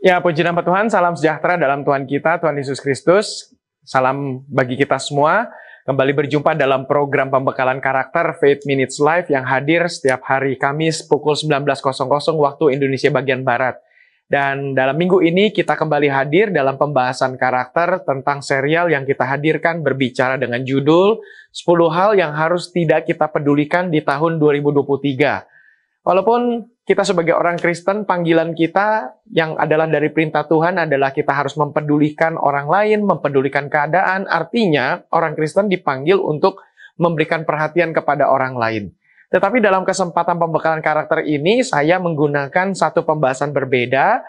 Ya, puji nama Tuhan, salam sejahtera dalam Tuhan kita, Tuhan Yesus Kristus. Salam bagi kita semua. Kembali berjumpa dalam program pembekalan karakter Faith Minutes Live yang hadir setiap hari Kamis pukul 19.00 waktu Indonesia bagian Barat. Dan dalam minggu ini kita kembali hadir dalam pembahasan karakter tentang serial yang kita hadirkan berbicara dengan judul 10 hal yang harus tidak kita pedulikan di tahun 2023. Walaupun kita sebagai orang Kristen, panggilan kita yang adalah dari perintah Tuhan adalah kita harus mempedulikan orang lain, mempedulikan keadaan. Artinya, orang Kristen dipanggil untuk memberikan perhatian kepada orang lain. Tetapi dalam kesempatan pembekalan karakter ini, saya menggunakan satu pembahasan berbeda.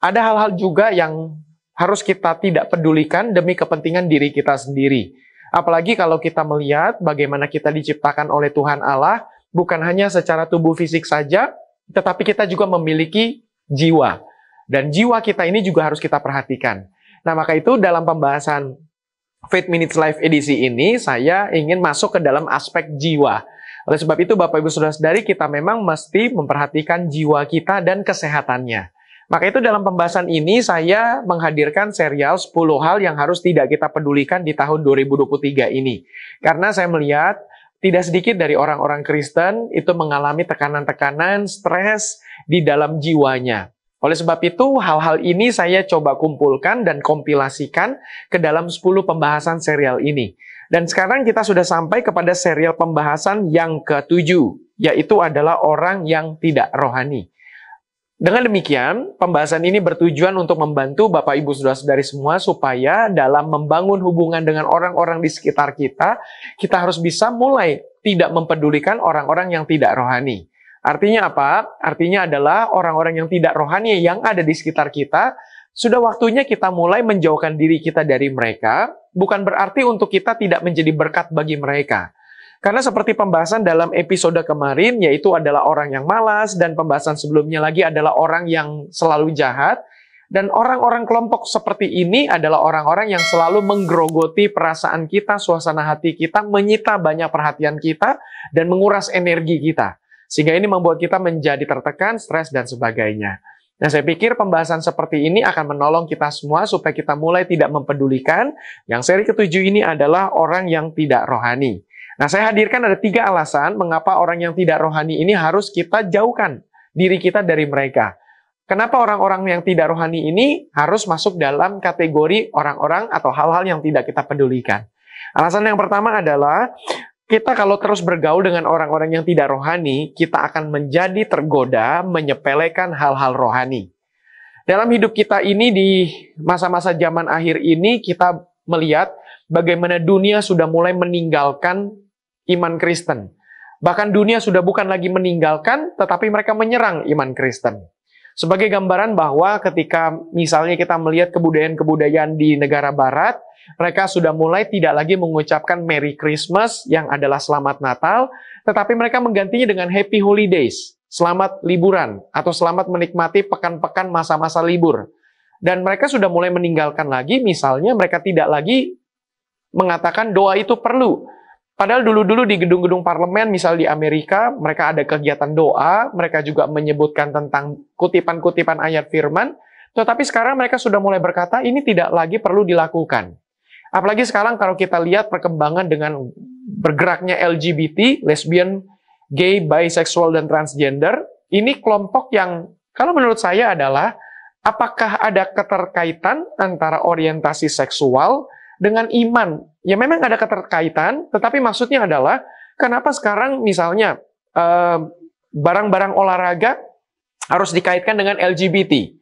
Ada hal-hal juga yang harus kita tidak pedulikan demi kepentingan diri kita sendiri. Apalagi kalau kita melihat bagaimana kita diciptakan oleh Tuhan Allah, bukan hanya secara tubuh fisik saja, tetapi kita juga memiliki jiwa. Dan jiwa kita ini juga harus kita perhatikan. Nah, maka itu dalam pembahasan Faith Minutes Live edisi ini, saya ingin masuk ke dalam aspek jiwa. Oleh sebab itu, Bapak Ibu Saudara-saudari, kita memang mesti memperhatikan jiwa kita dan kesehatannya. Maka itu dalam pembahasan ini saya menghadirkan serial 10 hal yang harus tidak kita pedulikan di tahun 2023 ini. Karena saya melihat tidak sedikit dari orang-orang Kristen itu mengalami tekanan-tekanan, stres di dalam jiwanya. Oleh sebab itu, hal-hal ini saya coba kumpulkan dan kompilasikan ke dalam 10 pembahasan serial ini. Dan sekarang kita sudah sampai kepada serial pembahasan yang ketujuh, yaitu adalah orang yang tidak rohani. Dengan demikian, pembahasan ini bertujuan untuk membantu Bapak Ibu Saudara-saudari semua supaya dalam membangun hubungan dengan orang-orang di sekitar kita, kita harus bisa mulai tidak mempedulikan orang-orang yang tidak rohani. Artinya apa? Artinya adalah orang-orang yang tidak rohani yang ada di sekitar kita, sudah waktunya kita mulai menjauhkan diri kita dari mereka, bukan berarti untuk kita tidak menjadi berkat bagi mereka. Karena seperti pembahasan dalam episode kemarin, yaitu adalah orang yang malas, dan pembahasan sebelumnya lagi adalah orang yang selalu jahat, dan orang-orang kelompok seperti ini adalah orang-orang yang selalu menggerogoti perasaan kita, suasana hati kita, menyita banyak perhatian kita, dan menguras energi kita. Sehingga ini membuat kita menjadi tertekan, stres, dan sebagainya. Nah, saya pikir pembahasan seperti ini akan menolong kita semua supaya kita mulai tidak mempedulikan. Yang seri ketujuh ini adalah orang yang tidak rohani. Nah, saya hadirkan ada tiga alasan mengapa orang yang tidak rohani ini harus kita jauhkan diri kita dari mereka. Kenapa orang-orang yang tidak rohani ini harus masuk dalam kategori orang-orang atau hal-hal yang tidak kita pedulikan? Alasan yang pertama adalah kita kalau terus bergaul dengan orang-orang yang tidak rohani, kita akan menjadi tergoda menyepelekan hal-hal rohani. Dalam hidup kita ini di masa-masa zaman akhir ini kita melihat bagaimana dunia sudah mulai meninggalkan iman Kristen. Bahkan dunia sudah bukan lagi meninggalkan, tetapi mereka menyerang iman Kristen. Sebagai gambaran bahwa ketika misalnya kita melihat kebudayaan-kebudayaan di negara barat, mereka sudah mulai tidak lagi mengucapkan Merry Christmas yang adalah selamat Natal, tetapi mereka menggantinya dengan Happy Holidays, selamat liburan, atau selamat menikmati pekan-pekan masa-masa libur. Dan mereka sudah mulai meninggalkan lagi, misalnya mereka tidak lagi mengatakan doa itu perlu, Padahal dulu-dulu di gedung-gedung parlemen, misal di Amerika, mereka ada kegiatan doa, mereka juga menyebutkan tentang kutipan-kutipan ayat firman, tetapi sekarang mereka sudah mulai berkata, ini tidak lagi perlu dilakukan. Apalagi sekarang kalau kita lihat perkembangan dengan bergeraknya LGBT, lesbian, gay, bisexual, dan transgender, ini kelompok yang kalau menurut saya adalah apakah ada keterkaitan antara orientasi seksual dengan iman. Ya memang ada keterkaitan, tetapi maksudnya adalah kenapa sekarang misalnya eh, barang-barang olahraga harus dikaitkan dengan LGBT.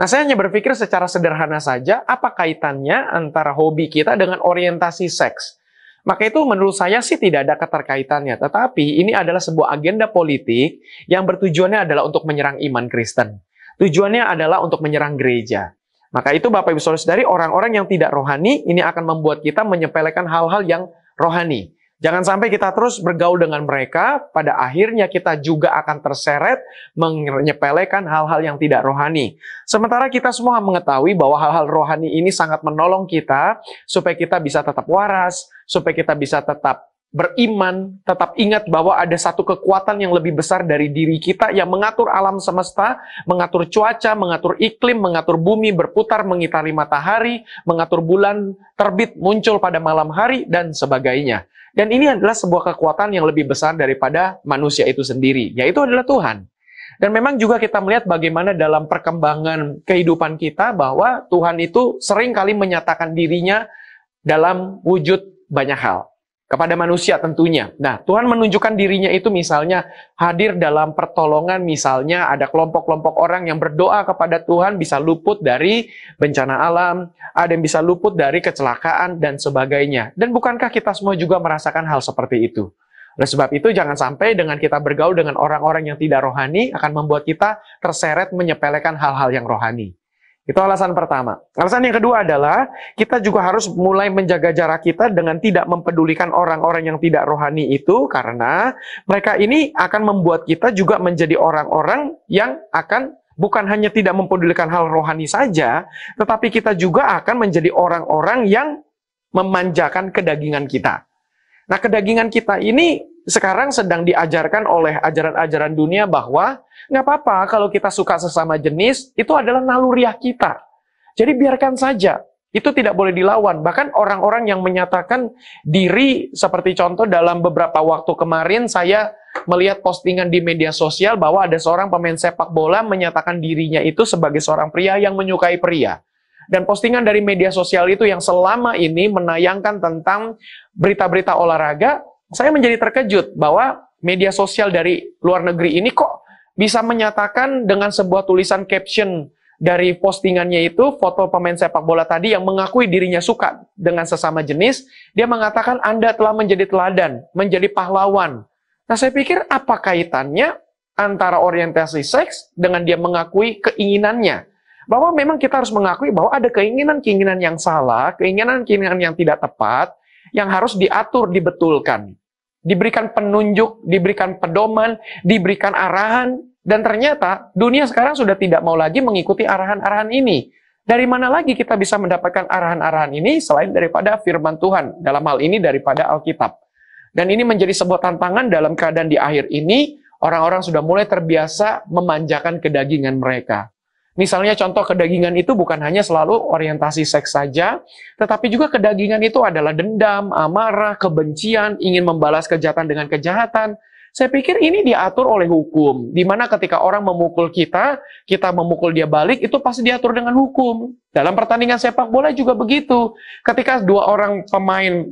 Nah, saya hanya berpikir secara sederhana saja, apa kaitannya antara hobi kita dengan orientasi seks? Maka itu menurut saya sih tidak ada keterkaitannya. Tetapi ini adalah sebuah agenda politik yang bertujuannya adalah untuk menyerang iman Kristen. Tujuannya adalah untuk menyerang gereja. Maka itu Bapak Ibu Saudara-saudari, orang-orang yang tidak rohani ini akan membuat kita menyepelekan hal-hal yang rohani. Jangan sampai kita terus bergaul dengan mereka, pada akhirnya kita juga akan terseret menyepelekan hal-hal yang tidak rohani. Sementara kita semua mengetahui bahwa hal-hal rohani ini sangat menolong kita supaya kita bisa tetap waras, supaya kita bisa tetap beriman, tetap ingat bahwa ada satu kekuatan yang lebih besar dari diri kita yang mengatur alam semesta, mengatur cuaca, mengatur iklim, mengatur bumi berputar mengitari matahari, mengatur bulan terbit muncul pada malam hari, dan sebagainya. Dan ini adalah sebuah kekuatan yang lebih besar daripada manusia itu sendiri, yaitu adalah Tuhan. Dan memang juga kita melihat bagaimana dalam perkembangan kehidupan kita bahwa Tuhan itu sering kali menyatakan dirinya dalam wujud banyak hal kepada manusia tentunya. Nah, Tuhan menunjukkan dirinya itu misalnya hadir dalam pertolongan, misalnya ada kelompok-kelompok orang yang berdoa kepada Tuhan bisa luput dari bencana alam, ada yang bisa luput dari kecelakaan dan sebagainya. Dan bukankah kita semua juga merasakan hal seperti itu? Oleh sebab itu jangan sampai dengan kita bergaul dengan orang-orang yang tidak rohani akan membuat kita terseret menyepelekan hal-hal yang rohani. Itu alasan pertama. Alasan yang kedua adalah kita juga harus mulai menjaga jarak kita dengan tidak mempedulikan orang-orang yang tidak rohani itu karena mereka ini akan membuat kita juga menjadi orang-orang yang akan bukan hanya tidak mempedulikan hal rohani saja, tetapi kita juga akan menjadi orang-orang yang memanjakan kedagingan kita. Nah, kedagingan kita ini sekarang sedang diajarkan oleh ajaran-ajaran dunia bahwa Nggak apa-apa kalau kita suka sesama jenis, itu adalah naluriah kita. Jadi biarkan saja. Itu tidak boleh dilawan. Bahkan orang-orang yang menyatakan diri, seperti contoh dalam beberapa waktu kemarin, saya melihat postingan di media sosial bahwa ada seorang pemain sepak bola menyatakan dirinya itu sebagai seorang pria yang menyukai pria. Dan postingan dari media sosial itu yang selama ini menayangkan tentang berita-berita olahraga, saya menjadi terkejut bahwa media sosial dari luar negeri ini kok bisa menyatakan dengan sebuah tulisan caption dari postingannya itu foto pemain sepak bola tadi yang mengakui dirinya suka dengan sesama jenis, dia mengatakan Anda telah menjadi teladan, menjadi pahlawan. Nah, saya pikir apa kaitannya antara orientasi seks dengan dia mengakui keinginannya? Bahwa memang kita harus mengakui bahwa ada keinginan-keinginan yang salah, keinginan-keinginan yang tidak tepat, yang harus diatur, dibetulkan. Diberikan penunjuk, diberikan pedoman, diberikan arahan, dan ternyata dunia sekarang sudah tidak mau lagi mengikuti arahan-arahan ini. Dari mana lagi kita bisa mendapatkan arahan-arahan ini selain daripada firman Tuhan, dalam hal ini daripada Alkitab. Dan ini menjadi sebuah tantangan dalam keadaan di akhir ini, orang-orang sudah mulai terbiasa memanjakan kedagingan mereka. Misalnya contoh kedagingan itu bukan hanya selalu orientasi seks saja, tetapi juga kedagingan itu adalah dendam, amarah, kebencian, ingin membalas kejahatan dengan kejahatan, saya pikir ini diatur oleh hukum, di mana ketika orang memukul kita, kita memukul dia balik, itu pasti diatur dengan hukum. Dalam pertandingan sepak bola juga begitu. Ketika dua orang pemain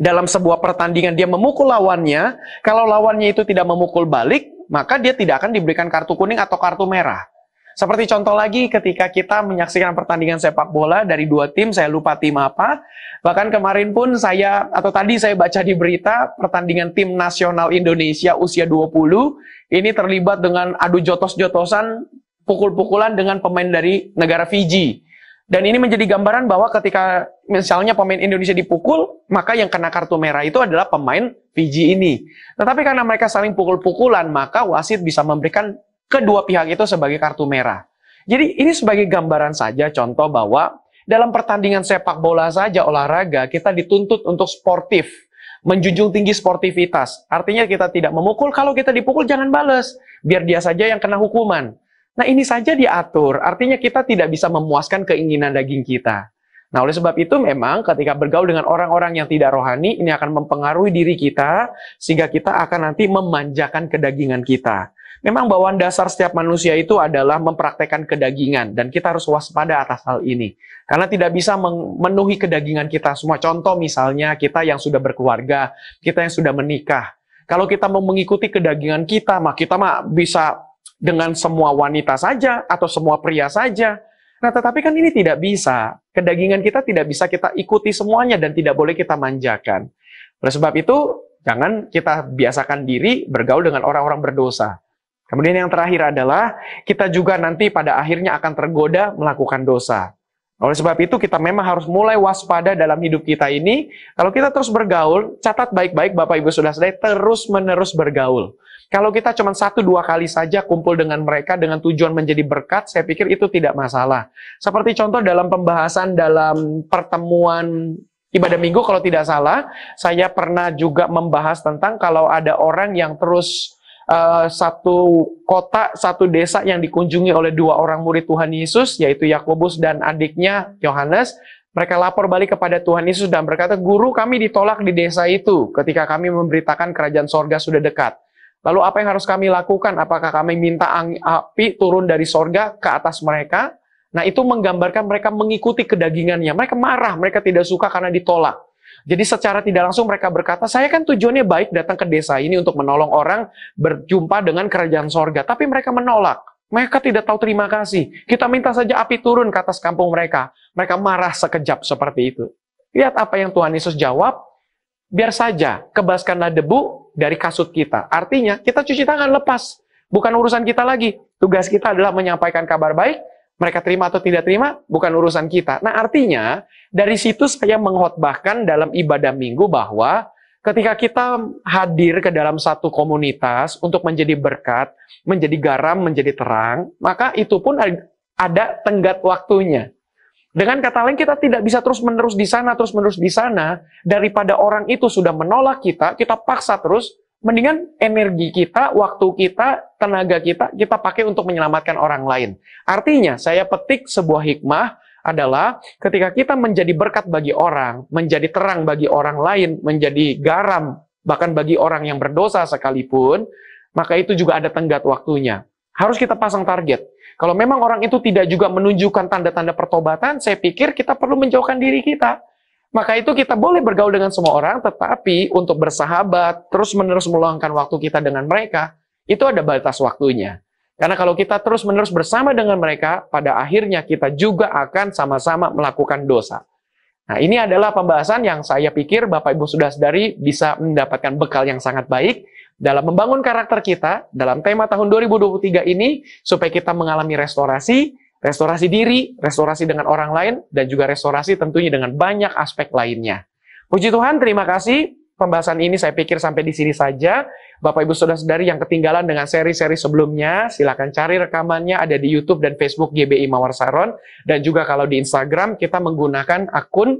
dalam sebuah pertandingan dia memukul lawannya, kalau lawannya itu tidak memukul balik, maka dia tidak akan diberikan kartu kuning atau kartu merah. Seperti contoh lagi ketika kita menyaksikan pertandingan sepak bola dari dua tim, saya lupa tim apa. Bahkan kemarin pun saya, atau tadi saya baca di berita, pertandingan tim nasional Indonesia usia 20, ini terlibat dengan adu jotos-jotosan, pukul-pukulan dengan pemain dari negara Fiji. Dan ini menjadi gambaran bahwa ketika misalnya pemain Indonesia dipukul, maka yang kena kartu merah itu adalah pemain Fiji ini. Tetapi karena mereka saling pukul-pukulan, maka wasit bisa memberikan kedua pihak itu sebagai kartu merah. Jadi ini sebagai gambaran saja contoh bahwa dalam pertandingan sepak bola saja olahraga kita dituntut untuk sportif, menjunjung tinggi sportivitas. Artinya kita tidak memukul, kalau kita dipukul jangan bales, biar dia saja yang kena hukuman. Nah ini saja diatur, artinya kita tidak bisa memuaskan keinginan daging kita. Nah oleh sebab itu memang ketika bergaul dengan orang-orang yang tidak rohani, ini akan mempengaruhi diri kita, sehingga kita akan nanti memanjakan kedagingan kita. Memang bawaan dasar setiap manusia itu adalah mempraktekkan kedagingan dan kita harus waspada atas hal ini. Karena tidak bisa memenuhi kedagingan kita semua. Contoh misalnya kita yang sudah berkeluarga, kita yang sudah menikah. Kalau kita mau mengikuti kedagingan kita, mah kita mah bisa dengan semua wanita saja atau semua pria saja. Nah, tetapi kan ini tidak bisa. Kedagingan kita tidak bisa kita ikuti semuanya dan tidak boleh kita manjakan. Oleh sebab itu, jangan kita biasakan diri bergaul dengan orang-orang berdosa. Kemudian yang terakhir adalah kita juga nanti pada akhirnya akan tergoda melakukan dosa. Oleh sebab itu kita memang harus mulai waspada dalam hidup kita ini. Kalau kita terus bergaul, catat baik-baik Bapak Ibu sudah selesai, terus menerus bergaul. Kalau kita cuma satu dua kali saja kumpul dengan mereka dengan tujuan menjadi berkat, saya pikir itu tidak masalah. Seperti contoh dalam pembahasan dalam pertemuan ibadah minggu kalau tidak salah, saya pernah juga membahas tentang kalau ada orang yang terus uh, satu kota, satu desa yang dikunjungi oleh dua orang murid Tuhan Yesus, yaitu Yakobus dan adiknya Yohanes. Mereka lapor balik kepada Tuhan Yesus dan berkata, Guru kami ditolak di desa itu ketika kami memberitakan kerajaan sorga sudah dekat. Lalu apa yang harus kami lakukan? Apakah kami minta api turun dari sorga ke atas mereka? Nah itu menggambarkan mereka mengikuti kedagingannya. Mereka marah, mereka tidak suka karena ditolak. Jadi secara tidak langsung mereka berkata, saya kan tujuannya baik datang ke desa ini untuk menolong orang berjumpa dengan kerajaan sorga. Tapi mereka menolak. Mereka tidak tahu terima kasih. Kita minta saja api turun ke atas kampung mereka. Mereka marah sekejap seperti itu. Lihat apa yang Tuhan Yesus jawab. Biar saja, kebaskanlah debu dari kasut kita. Artinya, kita cuci tangan lepas. Bukan urusan kita lagi. Tugas kita adalah menyampaikan kabar baik, mereka terima atau tidak terima bukan urusan kita. Nah, artinya dari situ saya menghotbahkan dalam ibadah minggu bahwa ketika kita hadir ke dalam satu komunitas untuk menjadi berkat, menjadi garam, menjadi terang, maka itu pun ada tenggat waktunya. Dengan kata lain kita tidak bisa terus-menerus di sana, terus-menerus di sana daripada orang itu sudah menolak kita, kita paksa terus mendingan energi kita, waktu kita, tenaga kita, kita pakai untuk menyelamatkan orang lain. Artinya, saya petik sebuah hikmah adalah ketika kita menjadi berkat bagi orang, menjadi terang bagi orang lain, menjadi garam, bahkan bagi orang yang berdosa sekalipun, maka itu juga ada tenggat waktunya. Harus kita pasang target. Kalau memang orang itu tidak juga menunjukkan tanda-tanda pertobatan, saya pikir kita perlu menjauhkan diri kita. Maka itu kita boleh bergaul dengan semua orang, tetapi untuk bersahabat, terus-menerus meluangkan waktu kita dengan mereka, itu ada batas waktunya. Karena kalau kita terus-menerus bersama dengan mereka, pada akhirnya kita juga akan sama-sama melakukan dosa. Nah, ini adalah pembahasan yang saya pikir Bapak Ibu sudah sadari bisa mendapatkan bekal yang sangat baik dalam membangun karakter kita dalam tema tahun 2023 ini supaya kita mengalami restorasi, restorasi diri, restorasi dengan orang lain, dan juga restorasi tentunya dengan banyak aspek lainnya. Puji Tuhan, terima kasih. Pembahasan ini saya pikir sampai di sini saja. Bapak Ibu Saudara-saudari yang ketinggalan dengan seri-seri sebelumnya, silakan cari rekamannya ada di YouTube dan Facebook GBI Mawar Saron dan juga kalau di Instagram kita menggunakan akun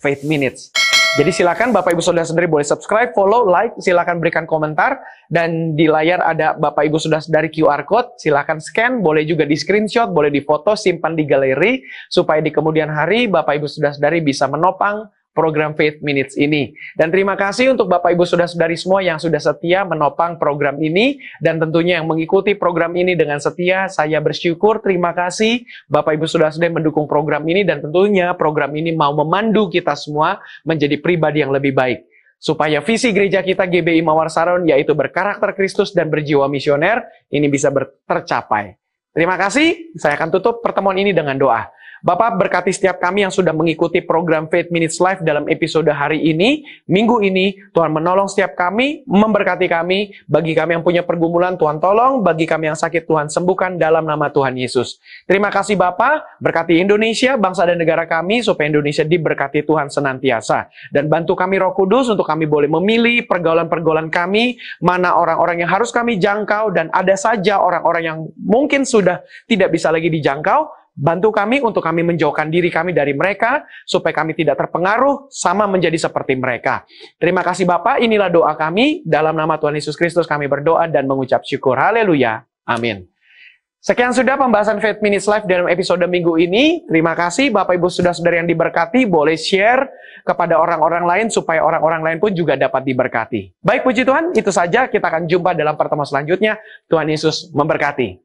Faith Minutes. Jadi silakan Bapak Ibu Saudara sendiri boleh subscribe, follow, like, silakan berikan komentar. Dan di layar ada Bapak Ibu Saudara dari QR code, silakan scan, boleh juga di screenshot, boleh di foto, simpan di galeri. Supaya di kemudian hari Bapak Ibu Saudara sendiri bisa menopang program Faith Minutes ini. Dan terima kasih untuk Bapak Ibu Saudara-saudari semua yang sudah setia menopang program ini dan tentunya yang mengikuti program ini dengan setia. Saya bersyukur, terima kasih Bapak Ibu Saudara-saudari mendukung program ini dan tentunya program ini mau memandu kita semua menjadi pribadi yang lebih baik. Supaya visi gereja kita GBI Mawar Saron yaitu berkarakter Kristus dan berjiwa misioner ini bisa tercapai. Terima kasih, saya akan tutup pertemuan ini dengan doa. Bapak berkati setiap kami yang sudah mengikuti program Faith Minutes Live dalam episode hari ini, minggu ini, Tuhan menolong setiap kami, memberkati kami, bagi kami yang punya pergumulan, Tuhan tolong, bagi kami yang sakit, Tuhan sembuhkan dalam nama Tuhan Yesus. Terima kasih Bapak, berkati Indonesia, bangsa dan negara kami, supaya Indonesia diberkati Tuhan senantiasa. Dan bantu kami roh kudus untuk kami boleh memilih pergaulan-pergaulan kami, mana orang-orang yang harus kami jangkau, dan ada saja orang-orang yang mungkin sudah tidak bisa lagi dijangkau, Bantu kami untuk kami menjauhkan diri kami dari mereka, supaya kami tidak terpengaruh sama menjadi seperti mereka. Terima kasih Bapak, inilah doa kami. Dalam nama Tuhan Yesus Kristus kami berdoa dan mengucap syukur. Haleluya. Amin. Sekian sudah pembahasan Faith Minutes Live dalam episode minggu ini. Terima kasih Bapak Ibu Saudara-saudara yang diberkati. Boleh share kepada orang-orang lain supaya orang-orang lain pun juga dapat diberkati. Baik puji Tuhan, itu saja kita akan jumpa dalam pertemuan selanjutnya. Tuhan Yesus memberkati.